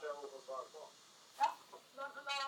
Captain Overclock Mall.